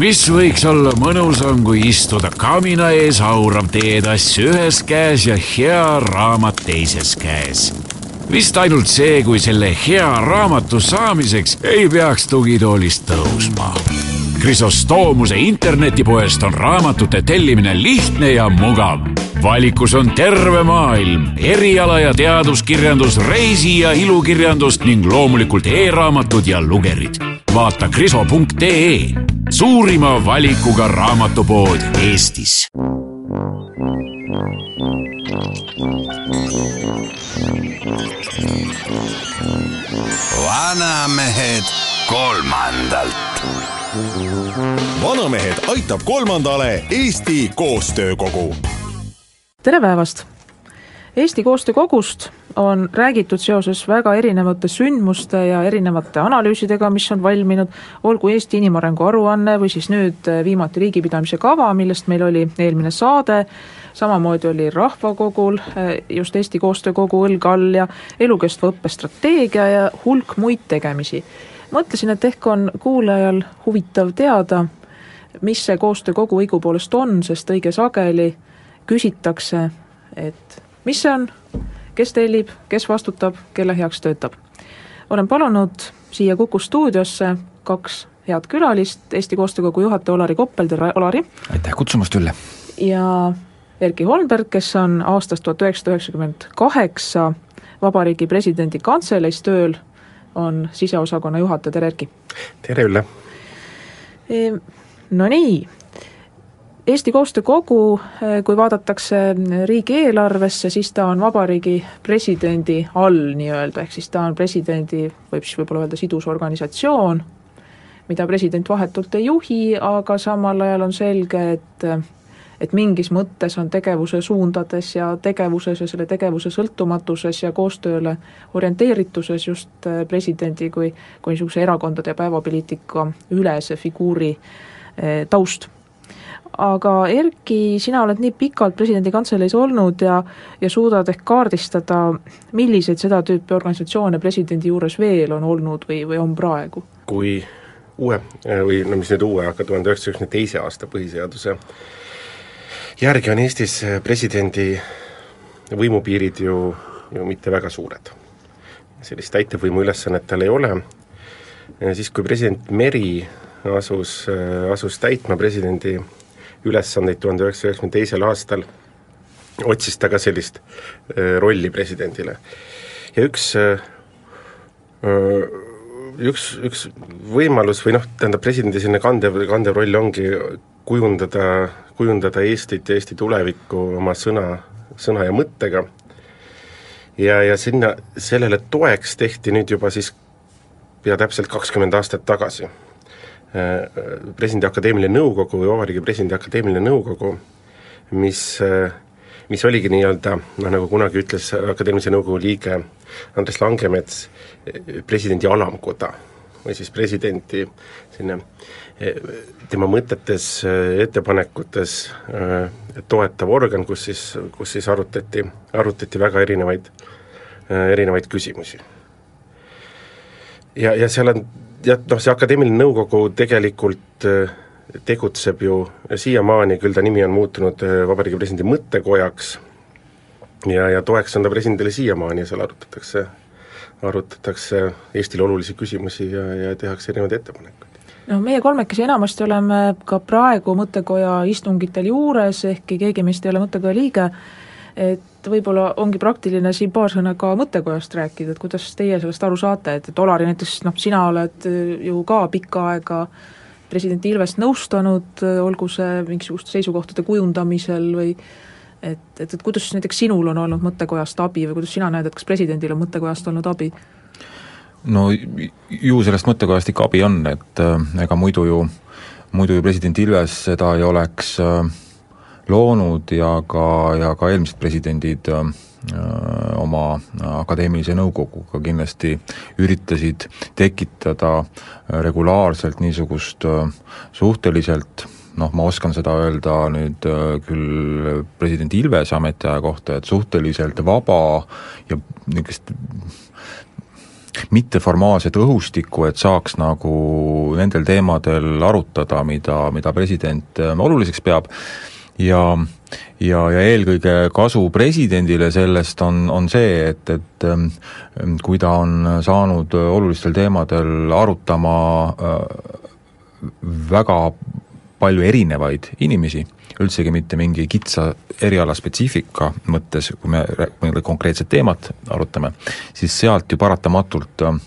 mis võiks olla mõnusam, kui istuda kamina ees haurav teetass ühes käes ja hea raamat teises käes. vist ainult see, kui selle hea raamatu saamiseks ei peaks tugitoolist tõusma. Krisostoomuse internetipoest on raamatute tellimine lihtne ja mugav. Valikus on terve maailm, eriala ja teaduskirjandus, reisi ja ilukirjandus ning loomulikult e-raamatud ja lugerid. vaata kriso.ee suurima valikuga raamatupood Eestis. vanamehed kolmandalt. vanamehed aitab kolmandale Eesti Koostöökogu. Tere päevast! Eesti Koostöökogust on räägitud seoses väga erinevate sündmuste ja erinevate analüüsidega, mis on valminud, olgu Eesti inimarengu aruanne või siis nüüd viimati riigipidamise kava, millest meil oli eelmine saade, samamoodi oli Rahvakogul eh, just Eesti Koostöökogu õlg all ja elukestva õppe strateegia ja hulk muid tegemisi. mõtlesin, et ehk on kuulajal huvitav teada, mis see koostöökogu õigupoolest on, sest õige sageli küsitakse, et mis see on kes tellib, kes vastutab, kelle heaks töötab. olen palunud siia Kuku stuudiosse kaks head külalist, Eesti Koostöökogu juhataja Olari Koppel, tere Olari! aitäh kutsumast, Ülle! ja Erki Holmberg, kes on aastast tuhat üheksasada üheksakümmend kaheksa Vabariigi Presidendi Kantseleis tööl, on siseosakonna juhataja, tere Erki! tere, Ülle! Ehm, no nii, Eesti Koostöökogu, eh, kui vaadatakse riigieelarvesse, siis ta on vabariigi presidendi all nii-öelda, ehk siis ta on presidendi, võib siis võib-olla öelda sidusorganisatsioon, mida president vahetult ei juhi, aga samal ajal on selge, et et mingis mõttes on tegevuse suundades ja tegevuses ja selle tegevuse sõltumatuses ja koostööle orienteerituses just eh, presidendi kui, kui niisuguse erakondade ja päevapoliitika ülese figuuri eh, taust aga Erki, sina oled nii pikalt presidendi kantseleis olnud ja, ja suudad ehk kaardistada, milliseid seda tüüpi organisatsioone presidendi juures veel on olnud või, või on praegu? kui uue, või no mis nüüd uue, aga tuhande üheksasaja üheksakümne teise aasta põhiseaduse järgi on Eestis presidendi võimupiirid ju, ju mitte väga suured. sellist täitevvõimu ülesannet tal ei ole, siis kui president Meri asus, asus täitma presidendi ülesandeid tuhande üheksasaja üheksakümne teisel aastal, otsis ta ka sellist äh, rolli presidendile. ja üks äh, üks, üks võimalus või noh, tähendab presidendi selline kandev, kandev roll ongi kujundada, kujundada Eestit ja Eesti tulevikku oma sõna, sõna ja mõttega, ja, ja sinna, sellele toeks tehti nüüd juba siis pea täpselt kakskümmend aastat tagasi Äh, presidendi akadeemiline nõukogu või Vabariigi Presidendi Akadeemiline Nõukogu, mis, äh, mis oligi nii-öelda noh, nagu kunagi ütles Akadeemilise Nõukogu liige Andres Langemets, presidendi alamkoda või siis presidenti selline tema mõtetes, ettepanekutes toetav organ, kus siis, kus siis arutati, arutati väga erinevaid, erinevaid küsimusi. ja, ja seal on jah, noh see akadeemiline nõukogu tegelikult äh, tegutseb ju siiamaani, küll ta nimi on muutunud äh, Vabariigi Presidendi mõttekojaks ja, ja toeks on ta presidendile siiamaani ja seal arutatakse, arutatakse Eestile olulisi küsimusi ja, ja tehakse erinevaid ettepanekuid. No meie kolmekesi enamasti oleme ka praegu mõttekoja istungitel juures, ehkki keegi meist ei ole mõttekoja liige, et võib-olla ongi praktiline siin paar sõna ka mõttekojast rääkida, et kuidas teie sellest aru saate, et, et Olari näiteks noh, sina oled äh, ju ka pikka aega president Ilvest nõustanud, äh, olgu see mingisuguste seisukohtade kujundamisel või et, et, et kuidas näiteks sinul on olnud mõttekojast abi või kuidas sina näed, et kas presidendil on mõttekojast olnud abi? no ju sellest mõttekojast ikka abi on, et äh, ega muidu ju, muidu ju president Ilves seda ei oleks äh, loonud ja ka, ja ka eelmised presidendid äh, oma akadeemilise nõukoguga kindlasti üritasid tekitada regulaarselt niisugust äh, suhteliselt noh, ma oskan seda öelda nüüd äh, küll president Ilvese ametiaja kohta, et suhteliselt vaba ja niisugust mitteformaalset õhustikku, et saaks nagu nendel teemadel arutada, mida, mida president oluliseks peab ja ja, ja eelkõige kasu presidendile sellest on, on see, et, et ähm, kui ta on saanud olulistel teemadel arutama äh, väga palju erinevaid inimesi, üldsegi mitte mingi kitsa eriala spetsiifika mõttes, kui me mõnda konkreetset teemat arutame, siis sealt ju paratamatult äh,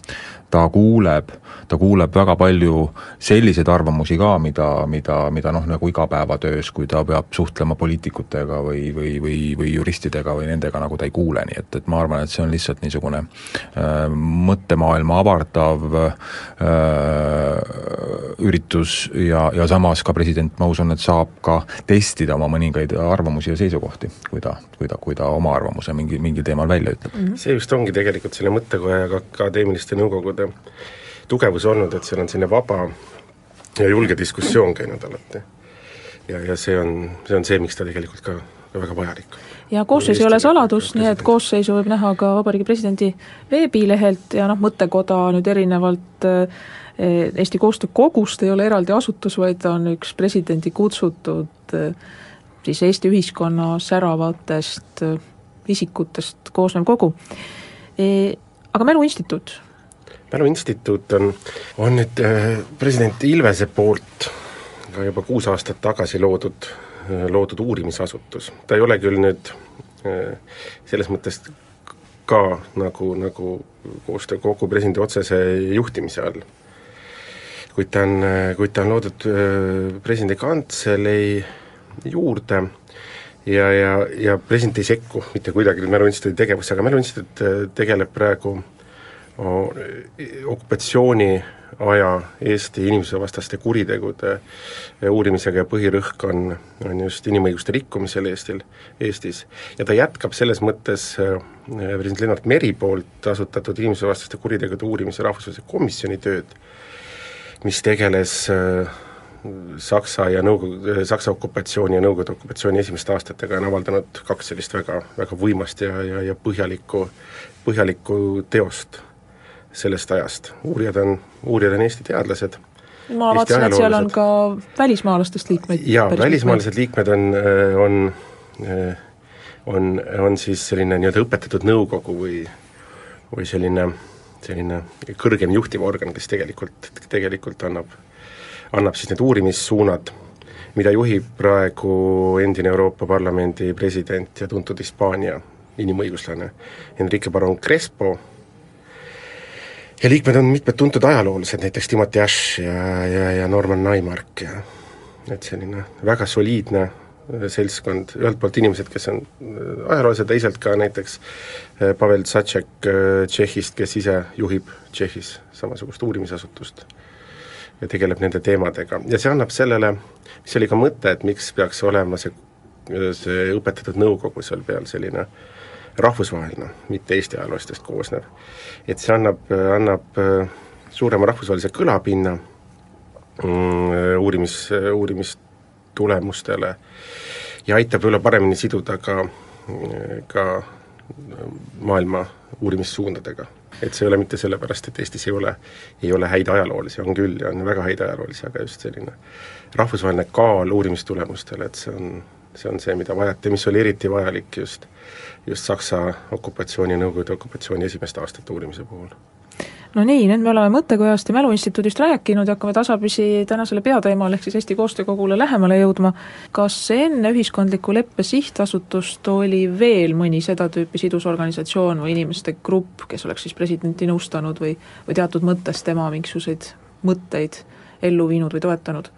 ta kuuleb ta kuuleb väga palju selliseid arvamusi ka, mida, mida, mida noh, nagu igapäevatöös, kui ta peab suhtlema poliitikutega või, või, või, või juristidega või nendega, nagu ta ei kuule, nii et, et ma arvan, et see on lihtsalt niisugune äh, mõttemaailma avardav äh, üritus ja, ja samas ka president, ma usun, et saab ka testida oma mõningaid arvamusi ja seisukohti, kui ta, kui ta, kui ta oma arvamuse mingi, mingil teemal välja ütleb. See just ongi tegelikult selle mõttekoja ja akadeemiliste nõukogude tugevus olnud, et seal on selline vaba ja julge diskussioon käinud alati. ja, ja see on, see on see, miks ta tegelikult ka, ka väga vajalik ja koosseis ei ole saladus, nii et koosseisu võib näha ka Vabariigi Presidendi veebilehelt ja noh, mõttekoda nüüd erinevalt eh, Eesti Koostöö Kogust ei ole eraldi asutus, vaid ta on üks presidendi kutsutud eh, siis Eesti ühiskonna säravatest eh, isikutest koosnev kogu. Aga Mälu Instituut mäluinstituut on, on nüüd äh, president Ilvese poolt ka juba kuus aastat tagasi loodud, äh, loodud uurimisasutus, ta ei ole küll nüüd äh, selles mõttes ka nagu, nagu koostöö kogu presidendi otsese juhtimise all. kuid ta on, kuid ta on loodud presidendi kantselei juurde ja, ja, ja president ei sekku mitte kuidagi Mälu Instituudi tegevusse, aga Mälu Instituut tegeleb praegu okupatsiooni aja Eesti inimsusevastaste kuritegude uurimisega ja põhirõhk on, on just inimõiguste rikkumisel Eestil, Eestis. ja ta jätkab selles mõttes äh, president Lennart Meri poolt asutatud inimsusevastaste kuritegude uurimise rahvusvahelise komisjoni tööd, mis tegeles Saksa ja Nõukogu, Saksa okupatsiooni ja Nõukogude okupatsiooni esimeste aastatega on avaldanud kaks sellist väga, väga võimast ja, ja, ja põhjalikku, põhjalikku teost sellest ajast, uurijad on, uurijad on Eesti teadlased. ma vaatasin, et seal on ka välismaalastest liikmeid. jaa, välismaalased liikmed on, äh, on, äh, on, on siis selline nii-öelda õpetatud nõukogu või, või selline, selline kõrgem juhtiv organ, kes tegelikult, tegelikult annab, annab siis need uurimissuunad, mida juhib praegu endine Euroopa Parlamendi president ja tuntud Hispaania inimõiguslane Enrique Barón Crespo, ja liikmed on mitmed tuntud ajaloolased, näiteks Timothy Ash ja, ja, ja Norman Naimark ja et selline väga soliidne äh, seltskond, ühelt poolt inimesed, kes on äh, ajaloolased, teisalt ka näiteks äh, Pavel Tsatšek Tšehhist, kes ise juhib Tšehhis samasugust uurimisasutust ja tegeleb nende teemadega. Ja see annab sellele, mis oli ka mõte, et miks peaks olema see, see õpetatud nõukogu seal peal selline äh, rahvusvaheline, mitte Eesti ajaloolastest koosnev. et see annab, annab äh, suurema rahvusvahelise kõlapinna mm, uurimis, uurimistulemustele ja aitab võib-olla paremini siduda ka, ka maailma uurimissuundadega. et see ei ole mitte sellepärast, et Eestis ei ole, ei ole häid ajaloolasi, on küll ja on väga häid ajaloolasi, aga just selline rahvusvaheline kaal uurimistulemustele, et see on, see on see, mida vajati, mis oli eriti vajalik just just Saksa okupatsiooni, Nõukogude okupatsiooni esimeste aastate uurimise puhul. no nii, nüüd me oleme Mõttekojast ja Mäluinstituudist rääkinud ja hakkame tasapisi tänasele peateemale, ehk siis Eesti Koostöökogule lähemale jõudma. kas enne Ühiskondliku Leppe Sihtasutust oli veel mõni seda tüüpi sidusorganisatsioon või inimeste grupp, kes oleks siis presidenti nõustanud või, või teatud mõttes tema mingisuguseid mõtteid ellu viinud või toetanud?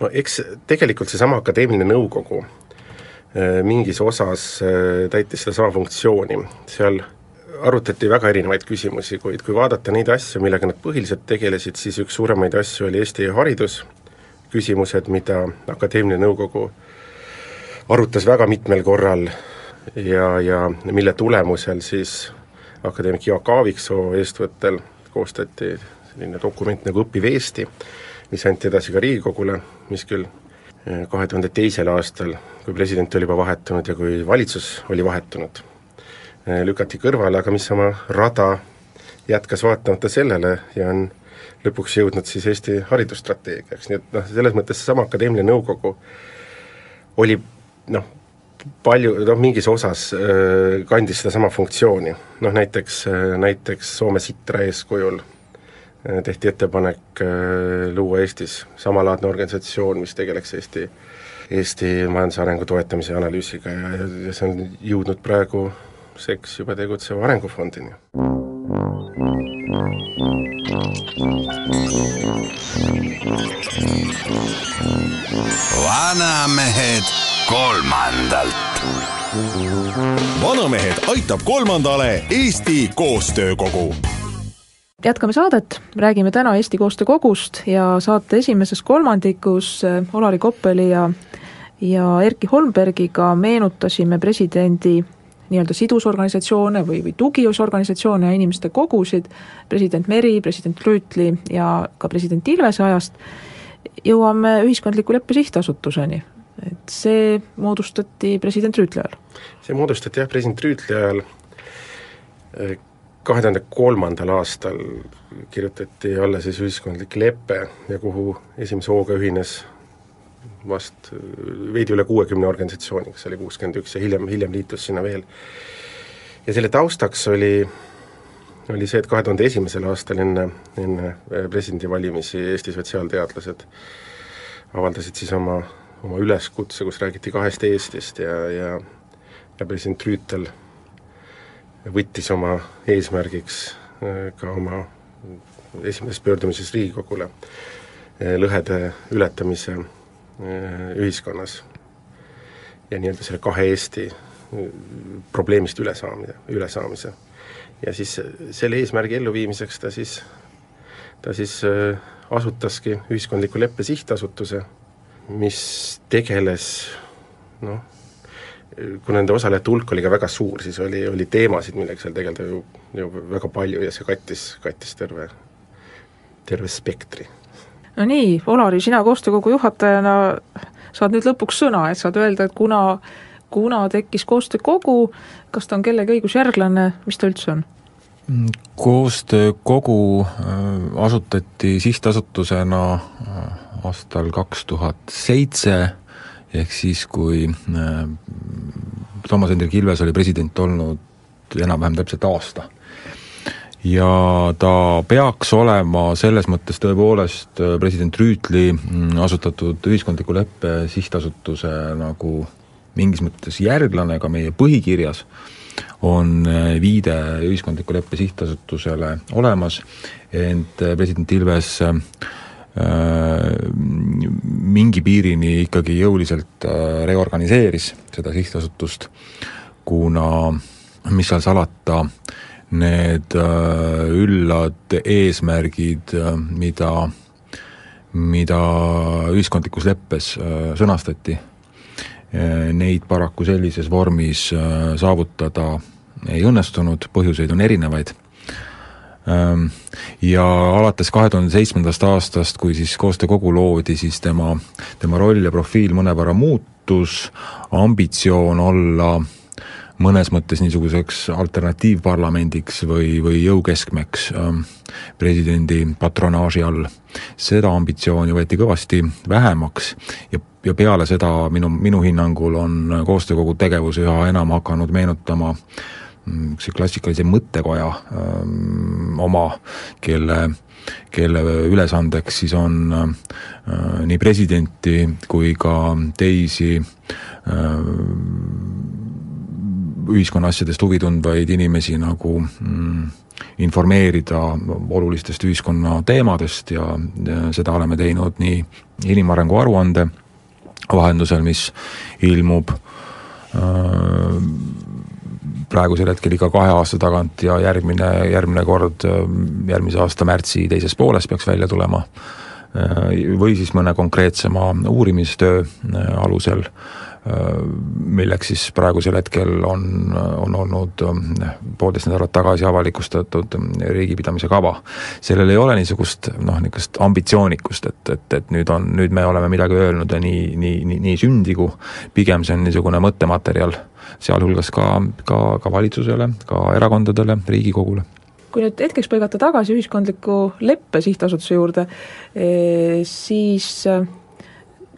No eks tegelikult seesama akadeemiline nõukogu Äh, mingis osas äh, täitis sedasama funktsiooni, seal arutati väga erinevaid küsimusi, kuid kui vaadata neid asju, millega nad põhiliselt tegelesid, siis üks suuremaid asju oli Eesti haridus, küsimused, mida Akadeemiline Nõukogu arutas väga mitmel korral ja, ja mille tulemusel siis akadeemik Jaak Aaviksoo eestvõttel koostati selline dokument nagu Õpiv Eesti, mis anti edasi ka Riigikogule, mis küll kahe tuhande teisel aastal, kui president oli juba vahetunud ja kui valitsus oli vahetunud, lükati kõrvale, aga mis oma rada jätkas vaatamata sellele ja on lõpuks jõudnud siis Eesti haridusstrateegiaks, nii et noh, selles mõttes seesama Akadeemiline Nõukogu oli noh, palju, noh mingis osas äh, kandis sedasama funktsiooni, noh näiteks, näiteks Soome Sitra eeskujul tehti ettepanek äh, luua Eestis samalaadne organisatsioon, mis tegeleks Eesti Eesti majandusarengu toetamise ja analüüsiga ja, ja see on jõudnud praegu seks juba tegutseva arengufondini. vanamehed kolmandalt. vanamehed aitab kolmandale Eesti Koostöökogu jätkame saadet, räägime täna Eesti Koostöö Kogust ja saate esimeses kolmandikus äh, Olari Koppeli ja ja Erki Holmbergiga meenutasime presidendi nii-öelda sidusorganisatsioone või, või tugiusorganisatsioone ja inimeste kogusid, president Meri, president Rüütli ja ka president Ilvese ajast, jõuame Ühiskondliku Leppe Sihtasutuseni. et see moodustati president Rüütli ajal? see moodustati jah, president Rüütli ajal kahe tuhande kolmandal aastal kirjutati alla siis ühiskondlik lepe ja kuhu esimese hooga ühines vast veidi üle kuuekümne organisatsiooni, kas oli kuuskümmend üks ja hiljem, hiljem liitus sinna veel. ja selle taustaks oli, oli see, et kahe tuhande esimesel aastal enne, enne presidendivalimisi Eesti sotsiaalteadlased avaldasid siis oma, oma üleskutse, kus räägiti kahest Eestist ja, ja ja president Rüütel võttis oma eesmärgiks äh, ka oma esimeses pöördumises Riigikogule äh, lõhede ületamise äh, ühiskonnas ja nii-öelda selle kahe Eesti probleemist ülesaamine, ülesaamise. ja siis selle eesmärgi elluviimiseks ta siis, ta siis asutaski Ühiskondliku Leppe Sihtasutuse, mis tegeles noh, kuna nende osalejate hulk oli ka väga suur, siis oli, oli teemasid, millega seal tegeleda ju, ju väga palju ja see kattis, kattis terve, terve spektri. no nii, Olari, sina koostöökogu juhatajana saad nüüd lõpuks sõna, et saad öelda, et kuna, kuna tekkis koostöökogu, kas ta on kellegi õigusjärglane, mis ta üldse on? koostöökogu äh, asutati sihtasutusena äh, aastal kaks tuhat seitse ehk siis, kui äh, Toomas Hendrik Ilves oli president olnud enam-vähem täpselt aasta. ja ta peaks olema selles mõttes tõepoolest äh, president Rüütli mm, asutatud Ühiskondliku Leppe Sihtasutuse nagu mingis mõttes järglane ka meie põhikirjas, on äh, viide Ühiskondliku Leppe Sihtasutusele olemas, ent president Ilves mingi piirini ikkagi jõuliselt äh, reorganiseeris seda sihtasutust, kuna mis seal salata, need äh, üllad eesmärgid, mida, mida ühiskondlikus leppes sõnastati, neid paraku sellises vormis saavutada ei õnnestunud, põhjuseid on erinevaid ja alates kahe tuhande seitsmendast aastast, kui siis koostöökogu loodi, siis tema, tema roll ja profiil mõnevõrra muutus, ambitsioon olla mõnes mõttes niisuguseks alternatiivparlamendiks või, või jõukeskmeks ähm, presidendi patronaaži all. seda ambitsiooni võeti kõvasti vähemaks ja, ja peale seda minu, minu hinnangul on koostöökogu tegevus üha enam hakanud meenutama äh, niisuguse klassikalise mõttekoja öö, oma, kelle, kelle ülesandeks siis on öö, nii presidenti kui ka teisi öö, ühiskonna asjadest huvi tundvaid inimesi nagu mm, informeerida olulistest ühiskonna teemadest ja, ja seda oleme teinud nii inimarengu aruande vahendusel, mis ilmub äh, praegusel hetkel iga kahe aasta tagant ja järgmine, järgmine kord järgmise aasta märtsi teises pooles peaks välja tulema. või siis mõne konkreetsema uurimistöö alusel, milleks siis praegusel hetkel on, on olnud poolteist nädalat tagasi avalikustatud riigipidamise kava. sellel ei ole niisugust noh, niisugust ambitsioonikust, et, et, et nüüd on, nüüd me oleme midagi öelnud ja nii, nii, nii, nii sündigu, pigem see on niisugune mõttematerjal sealhulgas ka, ka, ka valitsusele, ka erakondadele, Riigikogule. kui nüüd hetkeks põigata tagasi ühiskondliku leppe sihtasutuse juurde, siis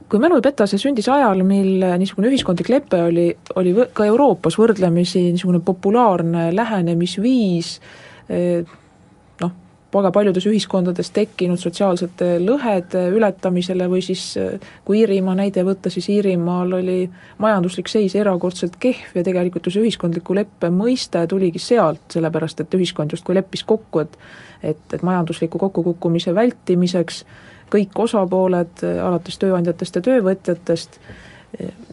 kui mälu ei peta, see sündis ajal, mil niisugune ühiskondlik lepe oli, oli ka Euroopas võrdlemisi niisugune populaarne lähenemisviis noh, väga paljudes ühiskondades tekkinud sotsiaalsete lõhede ületamisele või siis kui Iirimaa näide võtta, siis Iirimaal oli majanduslik seis erakordselt kehv ja tegelikult ju see ühiskondliku leppe mõiste tuligi sealt, sellepärast et ühiskond justkui leppis kokku, et et, et majandusliku kokkukukkumise vältimiseks kõik osapooled, alates tööandjatest ja töövõtjatest,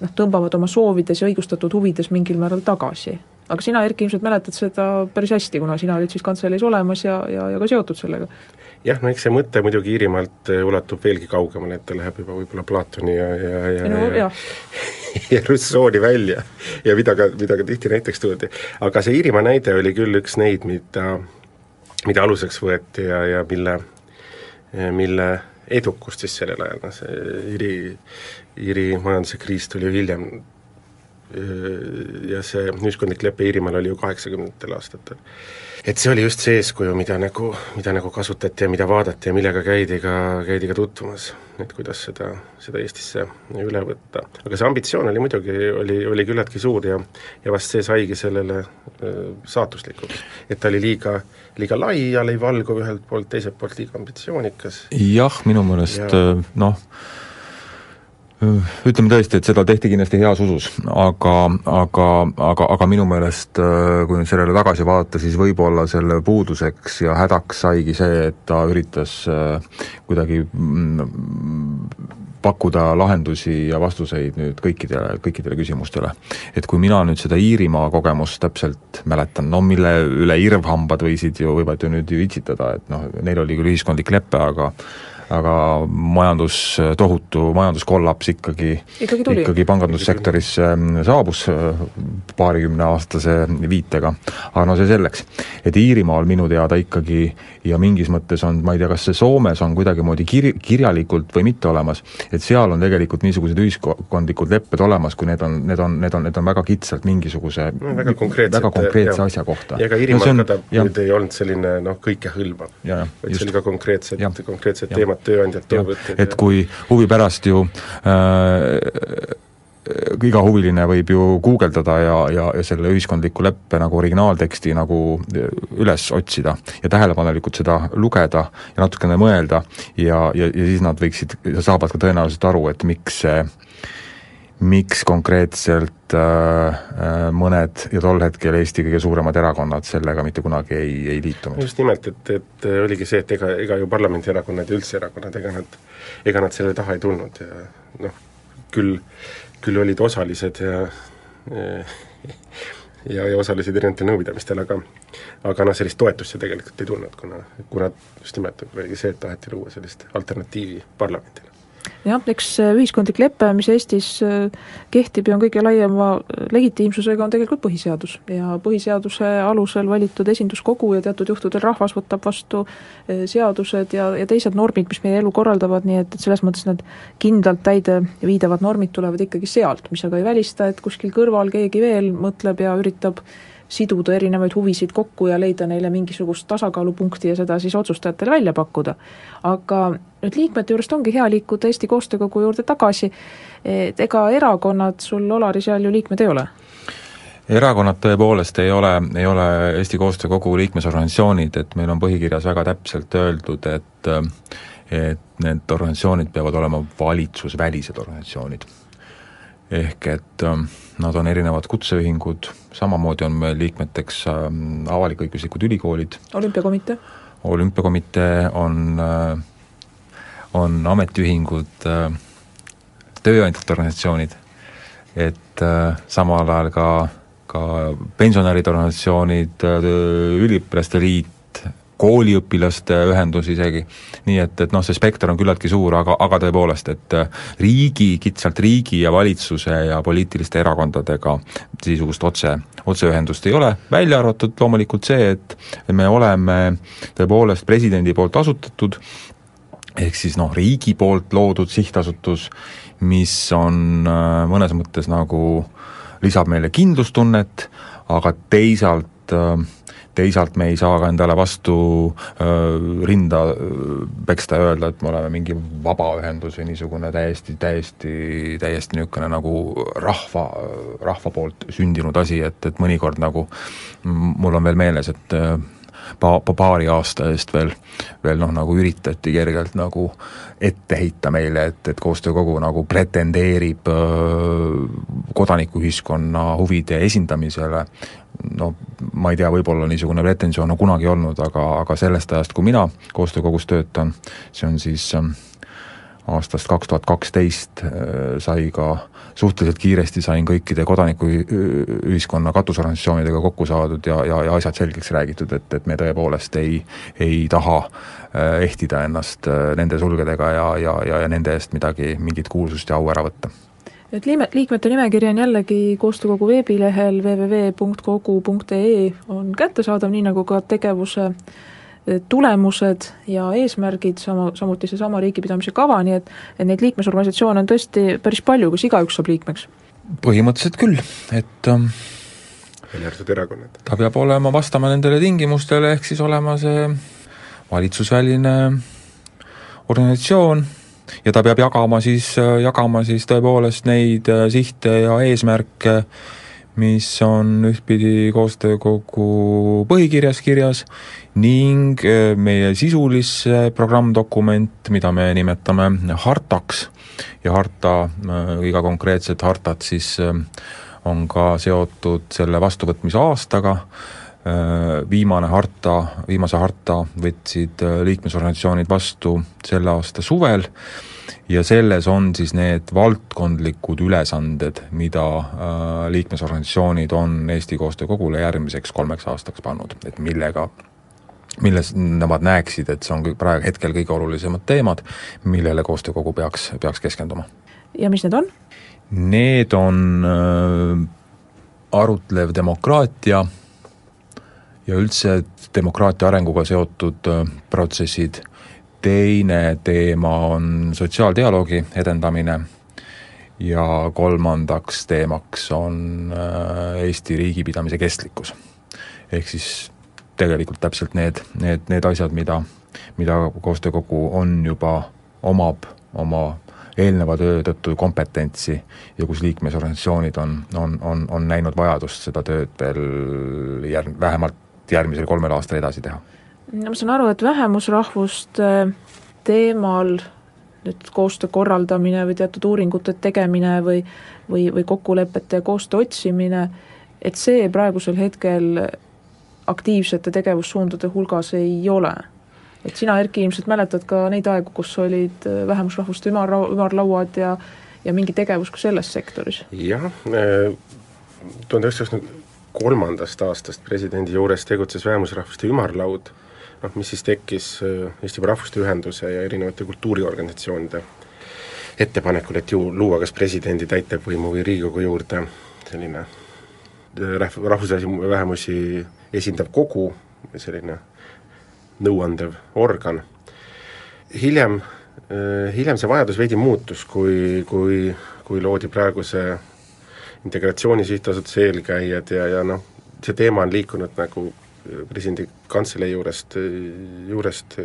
noh, tõmbavad oma soovides ja õigustatud huvides mingil määral tagasi. aga sina, Erki, ilmselt mäletad seda päris hästi, kuna sina olid siis kantseleis olemas ja, ja, ja ka seotud sellega. jah, no eks see mõte muidugi Iirimaalt ulatub veelgi kaugemale, et ta läheb juba võib-olla Platoni ja, ja, ja no, ja, ja Rousseau'ni välja ja mida ka, mida ka tihti näiteks toodi. aga see Iirimaa näide oli küll üks neid, mida, mida aluseks võeti ja, ja mille, mille edukust siis sellel ajal, noh see Iiri, Iiri majanduse kriis tuli hiljem ja see ühiskondlik lepe Iirimaal oli ju kaheksakümnendatel aastatel. et see oli just see eeskuju, mida nagu, mida nagu kasutati ja mida vaadati ja millega käidi ka, käidi ka tutvumas, et kuidas seda, seda Eestisse üle võtta. aga see ambitsioon oli muidugi, oli, oli küllaltki suur ja ja vast see saigi sellele saatuslikuks. et ta oli liiga, liiga laialivalguv ühelt poolt, teiselt poolt liiga ambitsioonikas. jah, minu meelest noh, ütleme tõesti, et seda tehti kindlasti heas usus, aga, aga, aga, aga minu meelest kui nüüd sellele tagasi vaadata, siis võib-olla selle puuduseks ja hädaks saigi see, et ta üritas kuidagi pakkuda lahendusi ja vastuseid nüüd kõikidele, kõikidele küsimustele. et kui mina nüüd seda Iirimaa kogemust täpselt mäletan, no mille üle irvhambad võisid ju, võivad ju nüüd ju itsitada, et noh, neil oli küll ühiskondlik lepe, aga aga majandus, tohutu majanduskollaps ikkagi, ikkagi, tuli. ikkagi pangandussektorisse saabus paarikümneaastase viitega. aga no see selleks. et Iirimaal minu teada ikkagi ja mingis mõttes on, ma ei tea, kas see Soomes on kuidagimoodi kir-, kirjalikult või mitte olemas, et seal on tegelikult niisugused ühiskondlikud lepped olemas, kui need on, need on, need on, need on väga kitsalt mingisuguse no, väga konkreetse, väga konkreetse jah. asja kohta. ja ka Iirimaal no, ka ta nüüd ei olnud selline noh, kõikehõlmav, vaid see oli ka konkreetsed, konkreetsed teemad tööandjad, töövõtjad. et kui huvi pärast ju äh, iga huviline võib ju guugeldada ja, ja, ja selle ühiskondliku leppe nagu originaalteksti nagu üles otsida ja tähelepanelikult seda lugeda ja natukene mõelda ja, ja, ja siis nad võiksid, saavad ka tõenäoliselt aru, et miks see miks konkreetselt äh, mõned ja tol hetkel Eesti kõige suuremad erakonnad sellega mitte kunagi ei, ei liitunud. just nimelt, et, et oligi see, et ega, ega ju parlamendierakonnad ja üldse erakonnad, ega nad, ega nad selle taha ei tulnud ja noh, küll, küll olid osalised ja ja, ja osalesid erinevatel nõupidamistel, aga aga noh, sellist toetust ju tegelikult ei tulnud, kuna, kuna just nimelt oligi see, et taheti luua sellist alternatiivi parlamendile jah, eks ühiskondlik lepe, mis Eestis äh, kehtib ja on kõige laiema legitiimsusega, on tegelikult põhiseadus. ja põhiseaduse alusel valitud esinduskogu ja teatud juhtudel rahvas võtab vastu äh, seadused ja, ja teised normid, mis meie elu korraldavad, nii et, et selles mõttes need kindlalt täide viidavad normid tulevad ikkagi sealt, mis aga ei välista, et kuskil kõrval keegi veel mõtleb ja üritab siduda erinevaid huvisid kokku ja leida neile mingisugust tasakaalupunkti ja seda siis otsustajatele välja pakkuda. aga nüüd liikmete juurest ongi hea liikuda Eesti Koostöökogu juurde tagasi, et ega erakonnad sul, Olari, seal ju liikmed ei ole? erakonnad tõepoolest ei ole, ei ole Eesti Koostöökogu liikmesorganisatsioonid, et meil on põhikirjas väga täpselt öeldud, et et need organisatsioonid peavad olema valitsusvälised organisatsioonid ehk et ähm, nad on erinevad kutseühingud, samamoodi on meil liikmeteks ähm, avalik-õiguslikud ülikoolid. olümpiakomitee? olümpiakomitee on, äh, on ametiühingud, äh, tööandjate organisatsioonid, et äh, samal ajal ka, ka pensionäride organisatsioonid, üliõpilaste liit, kooliõpilaste ühendus isegi, nii et, et noh, see spekter on küllaltki suur, aga, aga tõepoolest, et äh, riigi, kitsalt riigi ja valitsuse ja poliitiliste erakondadega niisugust otse, otseühendust ei ole, välja arvatud loomulikult see, et me oleme tõepoolest presidendi poolt asutatud, ehk siis noh, riigi poolt loodud sihtasutus, mis on äh, mõnes mõttes nagu lisab meile kindlustunnet, aga teisalt äh, teisalt me ei saa ka endale vastu rinda peksta ja öelda, et me oleme mingi vabaühendus või niisugune täiesti, täiesti, täiesti niisugune nagu rahva, rahva poolt sündinud asi, et, et mõnikord nagu mul on veel meeles, et pa-, pa-, paari aasta eest veel, veel noh, nagu üritati kergelt nagu ette heita meile, et, et koostöökogu nagu pretendeerib öö, kodanikuühiskonna huvide esindamisele, no ma ei tea, võib-olla niisugune pretensioon on kunagi olnud, aga, aga sellest ajast, kui mina koostöökogus töötan, see on siis aastast kaks tuhat kaksteist sai ka suhteliselt kiiresti sain kõikide kodanikuühiskonna katusorganisatsioonidega kokku saadud ja, ja, ja asjad selgeks räägitud, et, et me tõepoolest ei, ei taha äh, ehtida ennast äh, nende sulgedega ja, ja, ja, ja nende eest midagi, mingit kuulsust ja au ära võtta et liime, liikmete nimekiri on jällegi koostöökogu veebilehel www.kogu.ee on kättesaadav, nii nagu ka tegevuse tulemused ja eesmärgid, sama, samuti seesama riigipidamise kava, nii et et neid liikmesorganisatsioone on tõesti päris palju, kas igaüks saab liikmeks? põhimõtteliselt küll, et ähm, välja arvatud erakonnad. ta peab olema, vastama nendele tingimustele, ehk siis olema see valitsusväline organisatsioon ja ta peab jagama siis, jagama siis tõepoolest neid äh, sihte ja eesmärke, mis on ühtpidi koostöökogu põhikirjas kirjas ning äh, meie sisulisse programmdokument, mida me nimetame hartaks. Ja harta, iga äh, konkreetset hartat siis äh, on ka seotud selle vastuvõtmise aastaga, viimane harta, viimase harta võtsid liikmesorganisatsioonid vastu selle aasta suvel ja selles on siis need valdkondlikud ülesanded, mida liikmesorganisatsioonid on Eesti Koostöökogule järgmiseks kolmeks aastaks pannud, et millega milles nemad näeksid, et see on praegu hetkel kõige olulisemad teemad, millele koostöökogu peaks, peaks keskenduma. ja mis need on? Need on äh, arutlev demokraatia ja üldse demokraatia arenguga seotud äh, protsessid, teine teema on sotsiaaldialoogi edendamine ja kolmandaks teemaks on äh, Eesti riigipidamise kestlikkus. ehk siis tegelikult täpselt need, need, need asjad, mida, mida koostöökogu on juba, omab oma eelneva töö tõttu kompetentsi ja kus liikmesorganisatsioonid on, on, on, on näinud vajadust seda tööd veel järg-, vähemalt järgmisel kolmel aastal edasi teha. no ma saan aru, et vähemusrahvuste teemal nüüd koostöö korraldamine või teatud uuringute tegemine või või, või kokkulepete ja koostöö otsimine, et see praegusel hetkel aktiivsete tegevussuundade hulgas ei ole. et sina, Erki, ilmselt mäletad ka neid aegu, kus olid äh, vähemusrahvuste ümarlau-, ümarlauad ja ja mingi tegevus ka selles sektoris? jah, äh, tuhande üheksasaja kolmandast aastast presidendi juures tegutses vähemusrahvuste ümarlaud, noh mis siis tekkis äh, Eesti Rahvuste Ühenduse ja erinevate kultuuriorganisatsioonide ettepanekul, et ju luua kas presidendi, täitevvõimu või Riigikogu juurde selline rahv-, rahvusvahelisi vähemusi esindav kogu, selline nõuandev organ. hiljem, äh, hiljem see vajadus veidi muutus, kui, kui, kui loodi praeguse integratsiooni sihtasutuse eelkäijad ja, ja noh, see teema on liikunud nagu presidendi kantselei juurest, juurest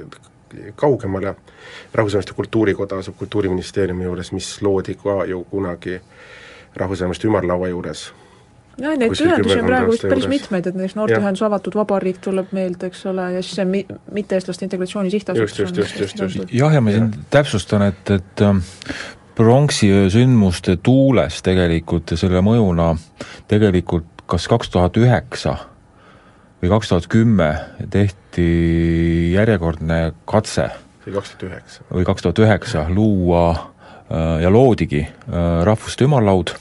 kaugemale, Rahvusvaheliste Kultuurikoda asub Kultuuriministeeriumi juures, mis loodi ka ju kunagi Rahvusvaheliste Ümarlaua juures. Jah, neid ühendusi on praegu vist päris mitmeid, et näiteks Noorteühendus Avatud Vabariik tuleb meelde, eks ole, ja siis see mi-, mitte-eestlaste integratsiooni sihtasutus just, just, just, just, just. jah, ja ma siin täpsustan, et, et ähm, pronksiöö sündmuste tuules tegelikult ja selle mõjuna tegelikult kas kaks tuhat üheksa või kaks tuhat kümme tehti järjekordne katse see oli kaks tuhat üheksa. või kaks tuhat üheksa luua äh, ja loodigi äh, Rahvuste Ümarlaud,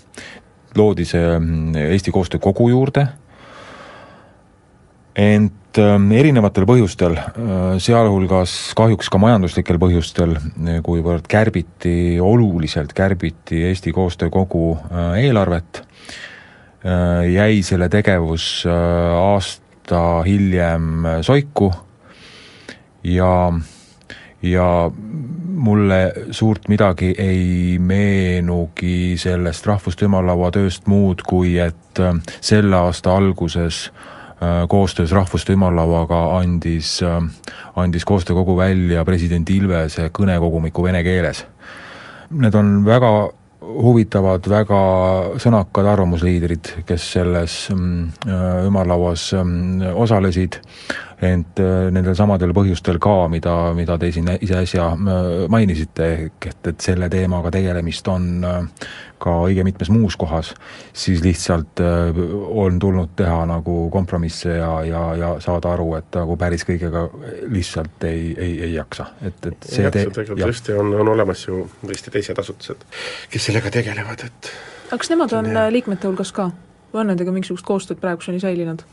loodi see mm, Eesti Koostöö Kogu juurde, ent ähm, erinevatel põhjustel, äh, sealhulgas kahjuks ka majanduslikel põhjustel, kuivõrd kärbiti, oluliselt kärbiti Eesti Koostöö Kogu äh, eelarvet, äh, jäi selle tegevus aasta hiljem soiku ja ja mulle suurt midagi ei meenugi sellest Rahvuste Ümarlaua tööst muud, kui et äh, selle aasta alguses koostöös Rahvuste Ümarlauaga andis, andis koostöökogu välja president Ilvese kõnekogumiku vene keeles. Need on väga huvitavad, väga sõnakad arvamusliidrid, kes selles mm, ümarlauas mm, osalesid ent äh, nendel samadel põhjustel ka, mida, mida te siin ise äsja äh, mainisite, ehk et, et selle teemaga tegelemist on äh, ka õige mitmes muus kohas, siis lihtsalt on tulnud teha nagu kompromisse ja, ja, ja saada aru, et nagu päris kõigega lihtsalt ei, ei, ei jaksa, et, et see tee-... tegelikult tõesti on, on olemas ju tõesti teised asutused, kes sellega tegelevad, et aga kas nemad on liikmete hulgas ka? või on nendega mingisugust koostööd praeguseni säilinud?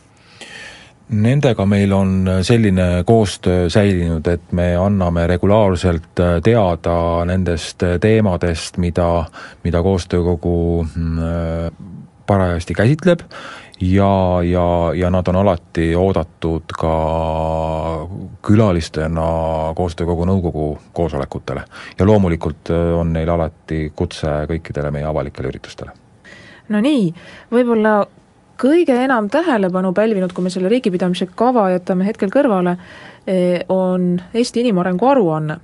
Nendega meil on selline koostöö säilinud, et me anname regulaarselt äh, teada nendest äh, teemadest, mida, mida koostöökogu mm, äh, parajasti käsitleb ja, ja, ja nad on alati oodatud ka külalistena koostöökogu nõukogu koosolekutele. ja loomulikult on neil alati kutse kõikidele meie avalikele üritustele. no nii, võib-olla kõige enam tähelepanu pälvinud, kui me selle riigipidamise kava jätame hetkel kõrvale, eh, on Eesti inimarengu aruanne.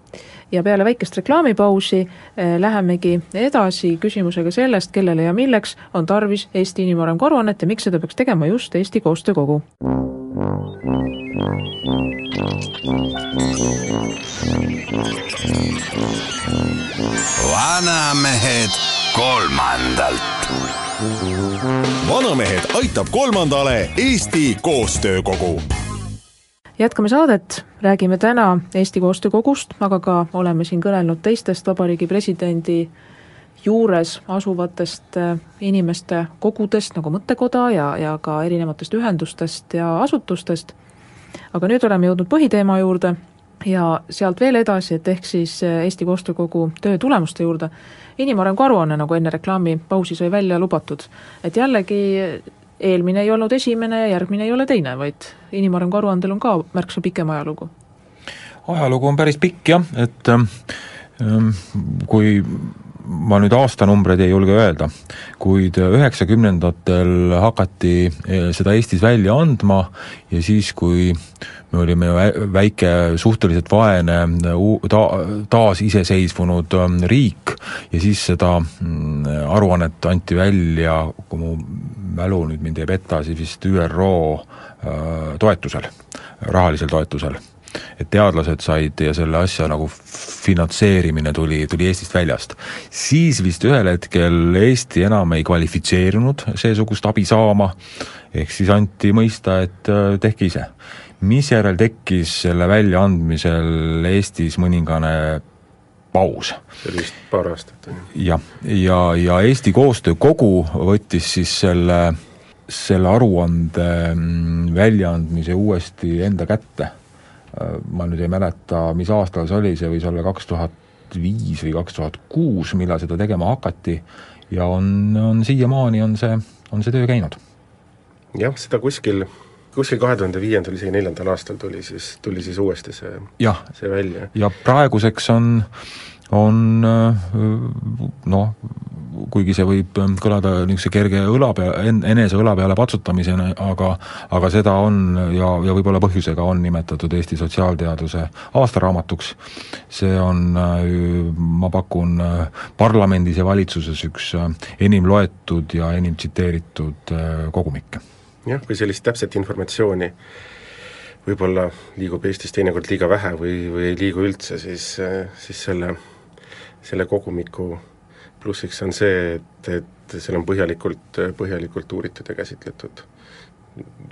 ja peale väikest reklaamipausi eh, lähemegi edasi küsimusega sellest, kellele ja milleks on tarvis Eesti inimarengu aruannet ja miks seda peaks tegema just Eesti Koostöökogu. Vanamehed kolmandalt. Vanamehed aitab kolmandale Eesti Koostöökogu. Jätkame saadet, räägime täna Eesti Koostöökogust, aga ka oleme siin kõnelnud teistest Vabariigi Presidendi juures asuvatest äh, inimeste kogudest, nagu Mõttekoda ja, ja ka erinevatest ühendustest ja asutustest, aga nüüd oleme jõudnud põhiteema juurde ja sealt veel edasi, et ehk siis äh, Eesti Koostöökogu töö tulemuste juurde, inimarengu aruanne, nagu enne reklaamipausi sai välja lubatud. et jällegi eelmine ei olnud esimene ja järgmine ei ole teine, vaid inimarengu aruandel on ka märksa pikem ajalugu. ajalugu on päris pikk jah, et ähm, kui ma nüüd aastanumbreid ei julge öelda, kuid üheksakümnendatel hakati eh, seda Eestis välja andma ja siis, kui me olime ju väike, suhteliselt vaene, ta-, taasiseseisvunud ähm, riik ja siis seda mm, aruannet anti välja, kui mu mälu nüüd mind ei peta, siis vist ÜRO toetusel, rahalisel toetusel et teadlased said ja selle asja nagu finantseerimine tuli, tuli Eestist väljast. siis vist ühel hetkel Eesti enam ei kvalifitseerunud seesugust abi saama, ehk siis anti mõista, et äh, tehke ise. misjärel tekkis selle väljaandmisel Eestis mõningane paus. see oli vist paar aastat, on ju? jah, ja, ja Eesti Koostöökogu võttis siis selle selle aruande mm, väljaandmise uuesti enda kätte ma nüüd ei mäleta, mis aastal see oli, see võis olla kaks tuhat viis või kaks tuhat kuus, millal seda tegema hakati, ja on, on siiamaani on see, on see töö käinud. jah, seda kuskil, kuskil kahe tuhande viiendal, isegi neljandal aastal tuli siis, tuli siis uuesti see, see välja. ja praeguseks on, on noh, kuigi see võib ähm, kõlada niisuguse kerge õla pea, enese õla peale patsutamisena, aga aga seda on ja, ja võib-olla põhjusega on nimetatud Eesti sotsiaalteaduse aastaraamatuks. see on, äh, ma pakun, äh, parlamendis ja valitsuses üks äh, enim loetud ja enim tsiteeritud kogumikke. jah, kui sellist täpset informatsiooni võib-olla liigub Eestis teinekord liiga vähe või, või ei liigu üldse, siis, siis selle, selle kogumiku. Plussiks on see, et, et seal on põhjalikult, põhjalikult uuritud ja käsitletud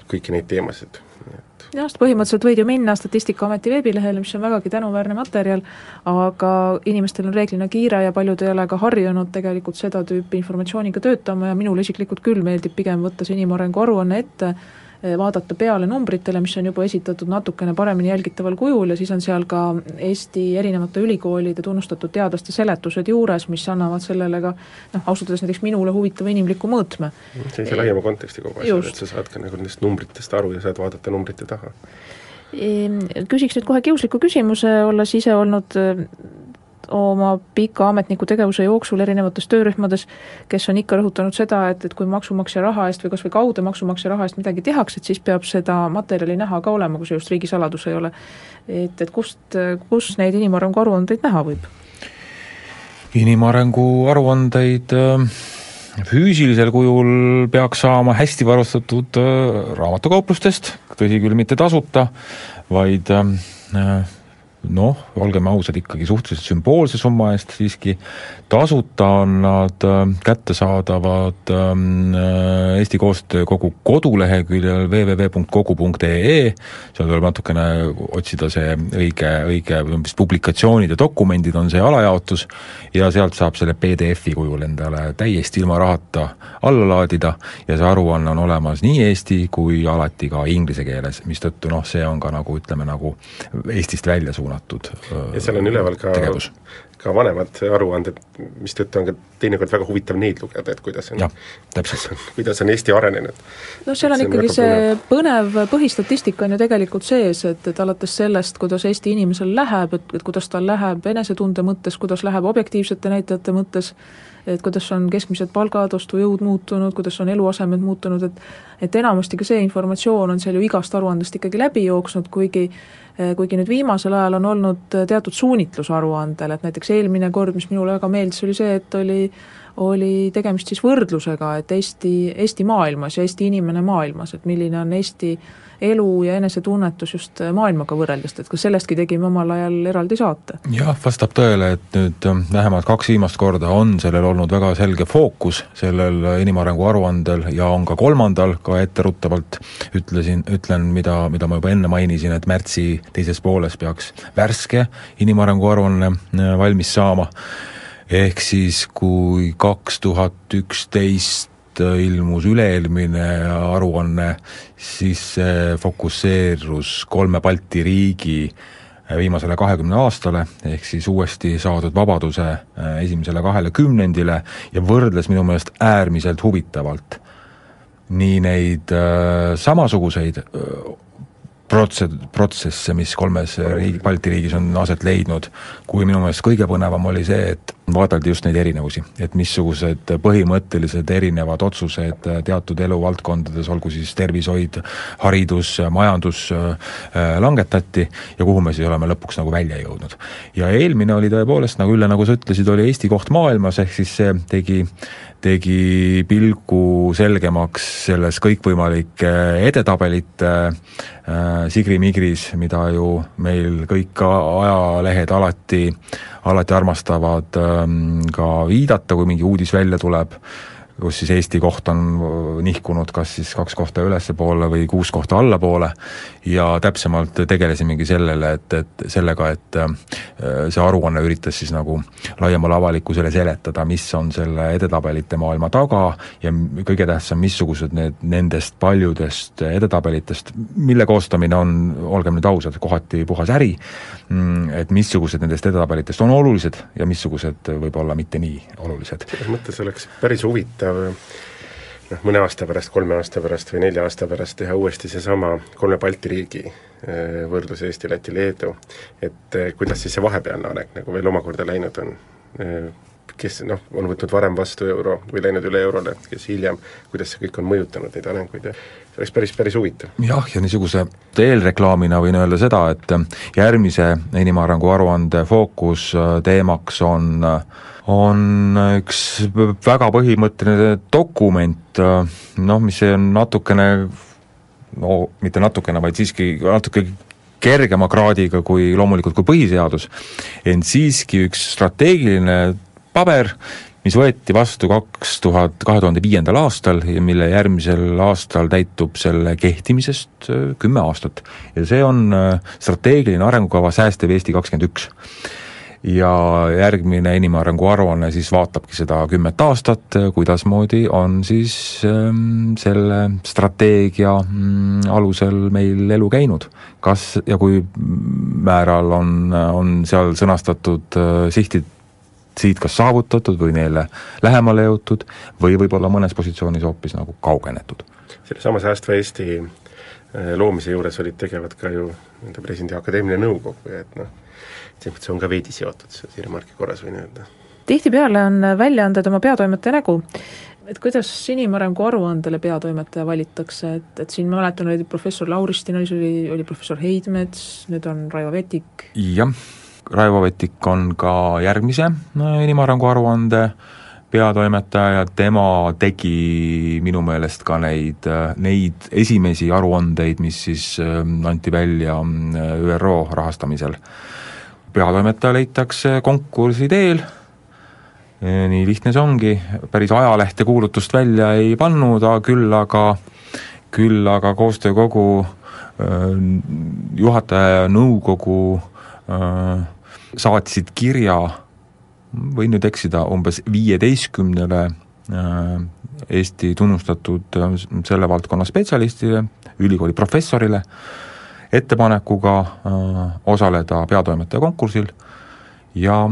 kõiki neid teemasid, et. Jah, sest põhimõtteliselt võid ju minna Statistikaameti veebilehele, mis on vägagi tänuväärne materjal, aga inimestel on reeglina kiire ja paljud ei ole ka harjunud tegelikult seda tüüpi informatsiooniga töötama ja minule isiklikult küll meeldib pigem võtta see inimarengu aruanne ette, vaadata peale numbritele, mis on juba esitatud natukene paremini jälgitaval kujul ja siis on seal ka Eesti erinevate ülikoolide tunnustatud teadlaste seletused juures, mis annavad sellele ka noh, ausalt öeldes näiteks minule huvitava inimliku mõõtme. sellise laiema konteksti kogu asjale, et sa saad ka nagu nendest numbritest aru ja saad vaadata numbrite taha. Ehm, küsiks nüüd kohe kiusliku küsimuse, olles ise olnud oma pika ametniku tegevuse jooksul erinevates töörühmades, kes on ikka rõhutanud seda, et, et kui maksumaksja raha eest või kas või kaude maksumaksja raha eest midagi tehakse, et siis peab seda materjali näha ka olema, kui see just riigisaladus ei ole. et, et kust, kus neid inimarengu aruandeid näha võib? inimarengu aruandeid äh füüsilisel kujul peaks saama hästi varustatud äh, raamatukauplustest, tõsi küll, mitte tasuta, vaid äh, noh, olgem ausad, ikkagi suhteliselt sümboolse summa eest siiski, tasuta on nad äh, kättesaadavad ähm, äh, Eesti Koostöö Kogu koduleheküljel www.kogu.ee, seal tuleb natukene otsida see õige, õige, mis publikatsioonid ja dokumendid on see alajaotus, ja sealt saab selle PDF-i kujul endale täiesti ilma rahata alla laadida. Ja see aruanne on olemas nii eesti kui alati ka inglise keeles, mistõttu noh, see on ka nagu ütleme, nagu Eestist välja suunatud suunatud ja seal on üleval ka tegevus. ka vanemad aruanded, mistõttu on ka teinekord väga huvitav neid lugeda, et kuidas on, kuidas on Eesti arenenud. no seal on see ikkagi on see põnev, põnev põhistatistika on ju tegelikult sees, et, et alates sellest, kuidas Eesti inimesel läheb, et, et kuidas tal läheb enesetunde mõttes, kuidas läheb objektiivsete näitajate mõttes, et kuidas on keskmised palgad, ostujõud muutunud, kuidas on eluasemed muutunud, et et enamasti ka see informatsioon on seal ju igast aruandest ikkagi läbi jooksnud, kuigi kuigi nüüd viimasel ajal on olnud teatud suunitlus aruandel, et näiteks eelmine kord, mis minule väga meeldis, oli see, et oli oli tegemist siis võrdlusega, et Eesti, Eesti maailmas ja Eesti inimene maailmas, et milline on Eesti elu ja enesetunnetus just maailmaga võrreldes, et ka sellestki tegime omal ajal eraldi saate. jah, vastab tõele, et nüüd ähm, vähemalt kaks viimast korda on sellel olnud väga selge fookus, sellel inimarengu aruandel ja on ka kolmandal, ka etteruttavalt ütlesin, ütlen, mida, mida ma juba enne mainisin, et märtsi teises pooles peaks värske inimarengu aruanne äh, valmis saama ehk siis kui kaks tuhat üksteist ilmus üle-eelmine aruanne, siis see fokusseerus kolme Balti riigi viimasele kahekümne aastale, ehk siis uuesti saadud vabaduse äh, esimesele kahele kümnendile ja võrdles minu meelest äärmiselt huvitavalt nii neid äh, samasuguseid äh, protse-, protsesse, mis kolmes riigi, Balti riigis on aset leidnud, kui minu meelest kõige põnevam oli see, et vaadeldi just neid erinevusi, et missugused põhimõttelised erinevad otsused teatud eluvaldkondades, olgu siis tervishoid, haridus, majandus, äh, langetati ja kuhu me siis oleme lõpuks nagu välja jõudnud. ja eelmine oli tõepoolest, nagu Ülle, nagu sa ütlesid, oli Eesti koht maailmas, ehk siis see tegi tegi pilgu selgemaks selles kõikvõimalike edetabelite äh, sigri-migris, mida ju meil kõik ajalehed alati, alati armastavad ähm, ka viidata, kui mingi uudis välja tuleb kus siis Eesti koht on nihkunud kas siis kaks kohta ülespoole või kuus kohta allapoole ja täpsemalt tegelesimegi sellele, et, et sellega, et äh, see aruanne üritas siis nagu laiemale avalikkusele seletada, mis on selle edetabelite maailma taga ja kõige tähtsam, missugused need nendest paljudest edetabelitest, mille koostamine on, olgem nüüd ausad, kohati puhas äri, mm, et missugused nendest edetabelitest on olulised ja missugused võib-olla mitte nii olulised. selles mõttes oleks päris huvitav huvitav noh, mõne aasta pärast, kolme aasta pärast või nelja aasta pärast teha uuesti seesama kolme Balti riigi eh, võrdlus Eesti, Läti, Leedu, et eh, kuidas siis see vahepealne areng nagu veel omakorda läinud on, eh, kes noh, on võtnud varem vastu euro või läinud üle eurole, kes hiljem, kuidas see kõik on mõjutanud neid arenguid ja see oleks päris, päris huvitav. jah, ja niisuguse eelreklaamina võin öelda seda, et järgmise inimarengu aruande fookusteemaks on äh, on üks väga põhimõtteline dokument, noh, mis on natukene, no mitte natukene, vaid siiski natuke kergema kraadiga kui loomulikult kui põhiseadus, ent siiski üks strateegiline paber, mis võeti vastu kaks tuhat, kahe tuhande viiendal aastal ja mille järgmisel aastal täitub selle kehtimisest äh, kümme aastat. ja see on äh, strateegiline arengukava Säästev Eesti kakskümmend üks ja järgmine inimarengu aruanne siis vaatabki seda kümmet aastat, kuidasmoodi on siis ähm, selle strateegia mm, alusel meil elu käinud. kas ja kui määral on, on seal sõnastatud äh, sihtid siit kas saavutatud või neile lähemale jõutud või võib-olla mõnes positsioonis hoopis nagu kaugenetud. sellesama Säästva Eesti äh, loomise juures olid tegevad ka ju nende presidendi akadeemiline nõukogu ja et noh, selles mõttes on ka veidi seotud, siia remarki korras võin öelda. tihtipeale on väljaanded oma peatoimetaja nägu, et kuidas inimarengu aruandele peatoimetaja valitakse, et, et siin ma mäletan, oli professor Lauristin oli, oli, oli professor Heidmets, nüüd on Raivo Vetik. jah, Raivo Vetik on ka järgmise inimarengu aruande peatoimetaja, tema tegi minu meelest ka neid, neid esimesi aruandeid, mis siis ähm, anti välja äh, ÜRO rahastamisel. peatoimetaja leitakse konkursi teel, nii lihtne see ongi, päris ajalehte kuulutust välja ei pannud, küll aga, küll aga koostöökogu äh, juhataja ja nõukogu äh, saatsid kirja võin nüüd eksida, umbes viieteistkümnele äh, Eesti tunnustatud äh, selle valdkonna spetsialistile, ülikooli professorile, ettepanekuga äh, osaleda peatoimetaja konkursil ja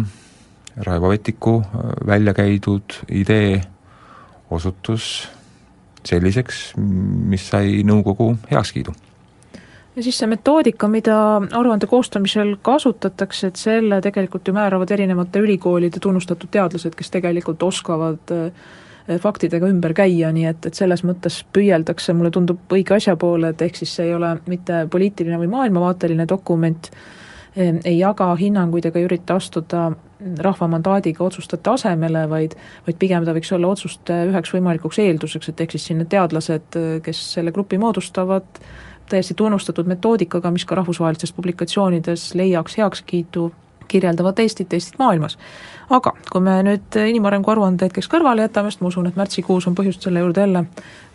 Raivo Vetiku välja käidud idee osutus selliseks, mis sai nõukogu heakskiidu ja siis see metoodika, mida aruande koostamisel kasutatakse, et selle tegelikult ju määravad erinevate ülikoolide tunnustatud teadlased, kes tegelikult oskavad eh, faktidega ümber käia, nii et, et selles mõttes püüeldakse, mulle tundub õige asja poole, et ehk siis see ei ole mitte poliitiline või maailmavaateline dokument, eh, ei jaga hinnanguid ega ürita astuda rahva mandaadiga otsustajate asemele, vaid vaid pigem ta võiks olla otsuste üheks võimalikuks eelduseks, et ehk siis siin need teadlased, kes selle grupi moodustavad, täiesti tunnustatud metoodikaga, mis ka rahvusvahelistes publikatsioonides leiaks heakskiitu, kirjeldavad Eestit, Eestit maailmas. aga kui me nüüd inimarengu aruande hetkeks kõrvale jätame, sest ma usun, et märtsikuus on põhjust selle juurde jälle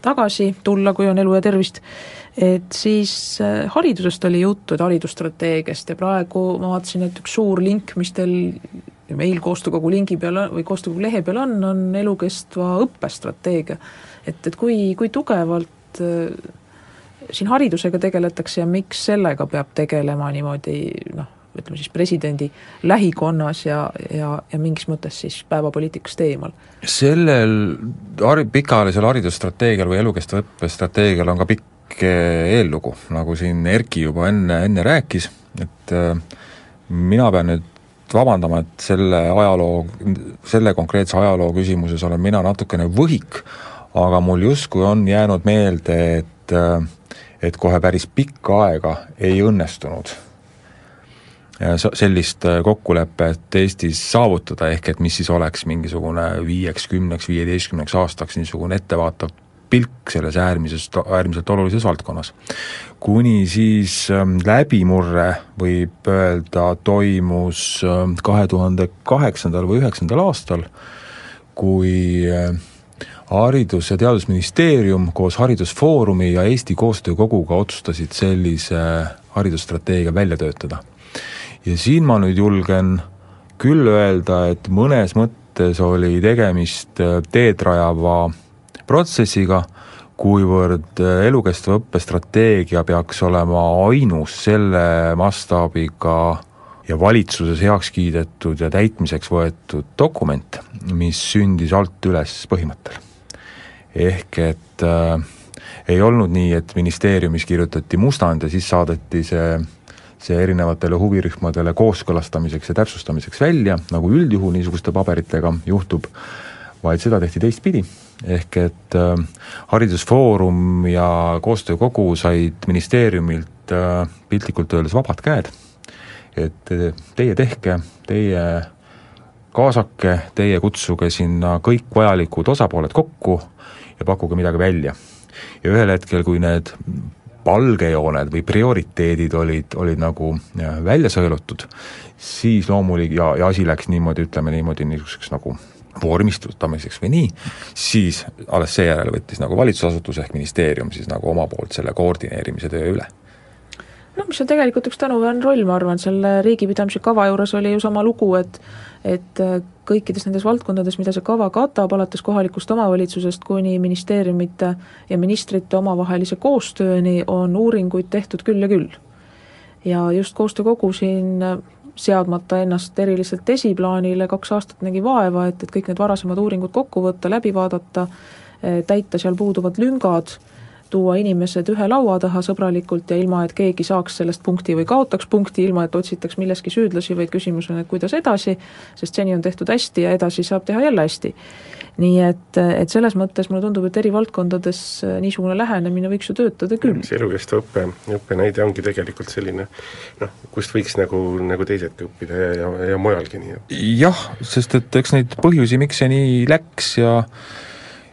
tagasi tulla, kui on elu ja tervist, et siis äh, haridusest oli juttu, et haridusstrateegiast ja praegu ma vaatasin, et üks suur link, mis teil meil koostöökogu lingi peal või koostöökogu lehe peal on, on elukestva õppestrateegia. et, et kui, kui tugevalt äh, siin haridusega tegeletakse ja miks sellega peab tegelema niimoodi noh, ütleme siis presidendi lähikonnas ja, ja, ja mingis mõttes siis päevapoliitikast eemal? sellel hari-, pikaajalisel haridusstrateegial või elukestva õppe strateegial on ka pikk eh, eellugu, nagu siin Erki juba enne, enne rääkis, et äh, mina pean nüüd vabandama, et selle ajaloo, selle konkreetse ajaloo küsimuses olen mina natukene võhik, aga mul justkui on jäänud meelde, et äh, et kohe päris pikka aega ei õnnestunud sellist äh, kokkulepet Eestis saavutada, ehk et mis siis oleks mingisugune viieks, kümneks, viieteistkümneks aastaks niisugune ettevaatav pilk selles äärmisest, äärmiselt olulises valdkonnas. kuni siis ähm, läbimurre, võib öelda, toimus ähm, kahe tuhande kaheksandal või üheksandal aastal, kui äh, haridus- ja Teadusministeerium koos Haridusfoorumi ja Eesti Koostöökoguga otsustasid sellise haridusstrateegia välja töötada. ja siin ma nüüd julgen küll öelda, et mõnes mõttes oli tegemist teed rajava protsessiga, kuivõrd elukestva õppe strateegia peaks olema ainus selle mastaabiga ja valitsuses heaks kiidetud ja täitmiseks võetud dokument, mis sündis alt üles põhimõttel ehk et äh, ei olnud nii, et ministeeriumis kirjutati mustand ja siis saadeti see see erinevatele huvirühmadele kooskõlastamiseks ja täpsustamiseks välja, nagu üldjuhul niisuguste paberitega juhtub, vaid seda tehti teistpidi. ehk et äh, Haridusfoorum ja Koostöökogu said ministeeriumilt äh, piltlikult öeldes vabad käed, et äh, teie tehke, teie kaasake, teie kutsuge sinna kõik vajalikud osapooled kokku ja pakkuge midagi välja. ja ühel hetkel, kui need valgejooned või prioriteedid olid, olid nagu välja sõelutud, siis loomulik- ja, ja asi läks niimoodi, ütleme niimoodi, niisuguseks nagu vormistutamiseks või nii, siis alles seejärel võttis nagu valitsusasutus ehk ministeerium siis nagu oma poolt selle koordineerimise töö üle noh, mis on tegelikult üks tänuväärne roll, ma arvan, selle riigipidamise kava juures oli ju sama lugu, et et äh, kõikides nendes valdkondades, mida see kava katab, alates kohalikust omavalitsusest kuni ministeeriumite ja ministrite omavahelise koostööni, on uuringuid tehtud küll ja küll. ja just koostöökogu siin äh, seadmata ennast eriliselt esiplaanile, kaks aastat nägi vaeva, et, et kõik need varasemad uuringud kokku võtta, läbi vaadata, äh, täita seal puuduvad lüngad tuua inimesed ühe laua taha sõbralikult ja ilma, et keegi saaks sellest punkti või kaotaks punkti, ilma et otsitaks milleski süüdlasi, vaid küsimus on, et kuidas edasi, sest seni on tehtud hästi ja edasi saab teha jälle hästi. nii et, et selles mõttes mulle tundub, et eri valdkondades niisugune lähenemine võiks ju töötada küll. see elukestva õppe, õppenäide ongi tegelikult selline noh, kust võiks nagu, nagu teised õppida ja, ja, ja mujalgi, nii jah, sest et eks neid põhjusi, miks see nii läks ja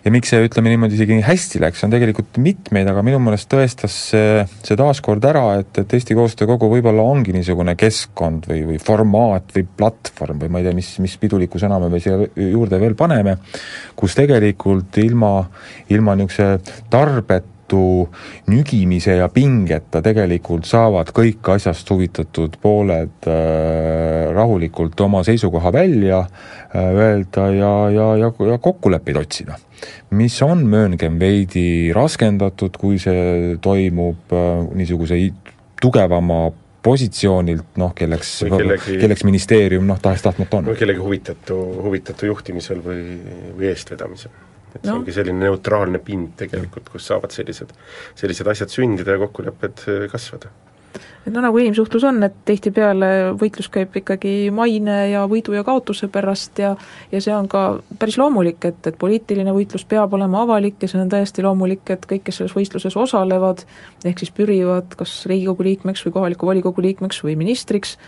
ja miks see, ütleme niimoodi, isegi hästi läks, on tegelikult mitmeid, aga minu meelest tõestas see, see taaskord ära, et, et Eesti Koostöö Kogu võib-olla ongi niisugune keskkond või, või formaat või platvorm või ma ei tea, mis, mis piduliku sõna me siia juurde veel paneme, kus tegelikult ilma, ilma niisuguse tarbet tõttu nügimise ja pingeta tegelikult saavad kõik asjast huvitatud pooled äh, rahulikult oma seisukoha välja äh, öelda ja, ja, ja, ja kokkuleppeid otsida. mis on, mööngem, veidi raskendatud, kui see toimub äh, niisuguse tugevama positsioonilt, noh, kelleks, kellegi, kelleks ministeerium noh, tahes-tahtmata on. või kellegi huvitatu, huvitatu juhtimisel või, või eestvedamisel et no. see ongi selline neutraalne pind tegelikult, kus saavad sellised, sellised asjad sündida ja kokkulepped äh, kasvada et no nagu inimsuhtlus on, et tihtipeale võitlus käib ikkagi maine ja võidu ja kaotuse pärast ja ja see on ka päris loomulik, et, et poliitiline võitlus peab olema avalik ja see on täiesti loomulik, et kõik, kes selles võistluses osalevad, ehk siis pürivad kas Riigikogu liikmeks või kohaliku volikogu liikmeks või ministriks,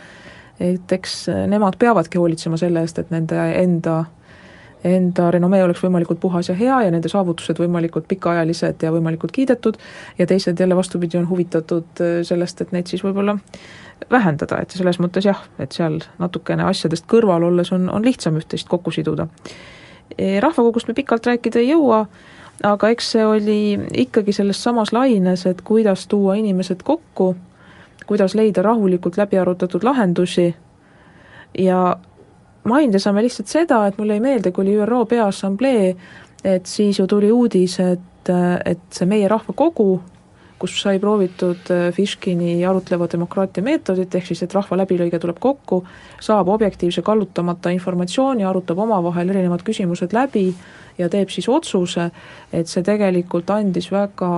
et eks nemad peavadki hoolitsema selle eest, et nende enda enda renomee oleks võimalikult puhas ja hea ja nende saavutused võimalikult pikaajalised ja võimalikult kiidetud, ja teised jälle vastupidi, on huvitatud äh, sellest, et neid siis võib-olla vähendada, et selles mõttes jah, et seal natukene asjadest kõrval olles on, on lihtsam üht-teist kokku siduda. E, rahvakogust me pikalt rääkida ei jõua, aga eks see oli ikkagi selles samas laines, et kuidas tuua inimesed kokku, kuidas leida rahulikult läbi arutatud lahendusi ja mainida saame lihtsalt seda, et mulle jäi meelde, kui oli ÜRO Peaassamblee, et siis ju tuli uudis, et, et see Meie Rahvakogu, kus sai proovitud Fishkini arutleva demokraatia meetodit, ehk siis et rahva läbilõige tuleb kokku, saab objektiivse kallutamata informatsiooni, arutab omavahel erinevad küsimused läbi ja teeb siis otsuse, et see tegelikult andis väga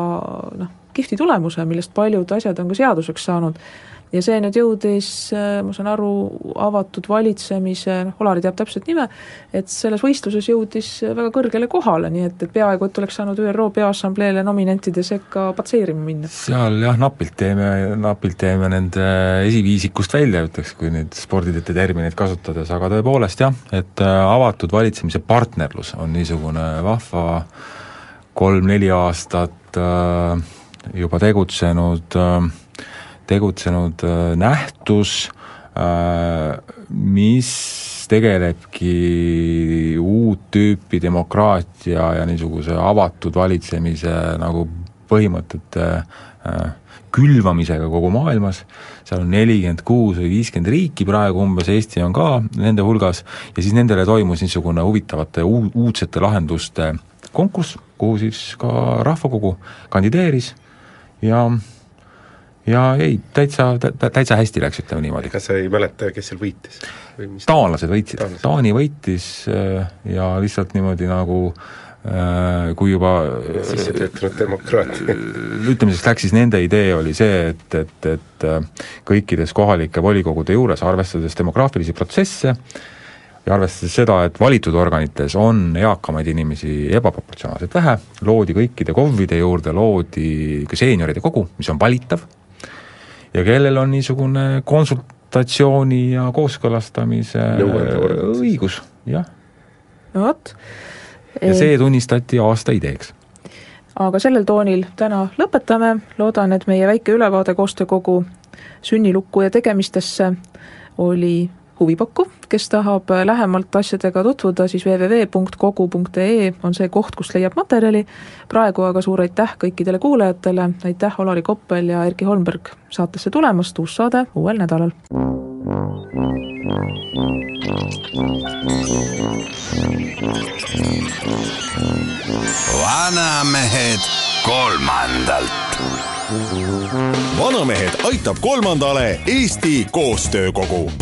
noh, kihvti tulemuse, millest paljud asjad on ka seaduseks saanud ja see nüüd jõudis, äh, ma saan aru, avatud valitsemise, noh, Olari teab täpset nime, et selles võistluses jõudis väga kõrgele kohale, nii et, et peaaegu et oleks saanud ÜRO Peaassambleele nominentide sekka patseerima minna. seal jah, napilt teeme, napilt teeme nende esiviisikust välja, ütleks, kui nüüd sporditete termineid kasutades, aga tõepoolest jah, et äh, avatud valitsemise partnerlus on niisugune vahva kolm-neli aastat äh, juba tegutsenud äh, tegutsenud äh, nähtus, äh, mis tegelebki uut tüüpi demokraatia ja niisuguse avatud valitsemise nagu põhimõtete äh, külvamisega kogu maailmas, seal on nelikümmend kuus või viiskümmend riiki praegu umbes, Eesti on ka nende hulgas, ja siis nendele toimus niisugune huvitavate uudsete lahenduste konkurss, kuhu siis ka Rahvakogu kandideeris ja ja ei, täitsa, täitsa hästi läks, ütleme niimoodi. kas sa ei mäleta, kes seal võitis? taanlased võitsid, Taani võitis äh, ja lihtsalt niimoodi nagu äh, kui juba sisse töötanud demokraatia. ütleme siis, läks siis nende idee oli see, et, et, et äh, kõikides kohalike volikogude juures, arvestades demograafilisi protsesse, ja arvestades seda, et valitud organites on eakamaid inimesi ebaproportsionaalselt vähe, loodi kõikide KOV-ide juurde, loodi ka seenioride kogu, mis on valitav ja kellel on niisugune konsultatsiooni ja kooskõlastamise õigus, jah. no vot. ja see tunnistati aasta ideeks. aga sellel toonil täna lõpetame, loodan, et meie väike ülevaade koostöökogu sünnilukku ja tegemistesse oli huvipakkuv, kes tahab lähemalt asjadega tutvuda, siis www.kogu.ee on see koht, kust leiab materjali, praegu aga suur aitäh kõikidele kuulajatele, aitäh Olari Koppel ja Erki Holmberg saatesse tulemast, uus saade uuel nädalal. vanamehed kolmandalt. vanamehed aitab kolmandale Eesti Koostöökogu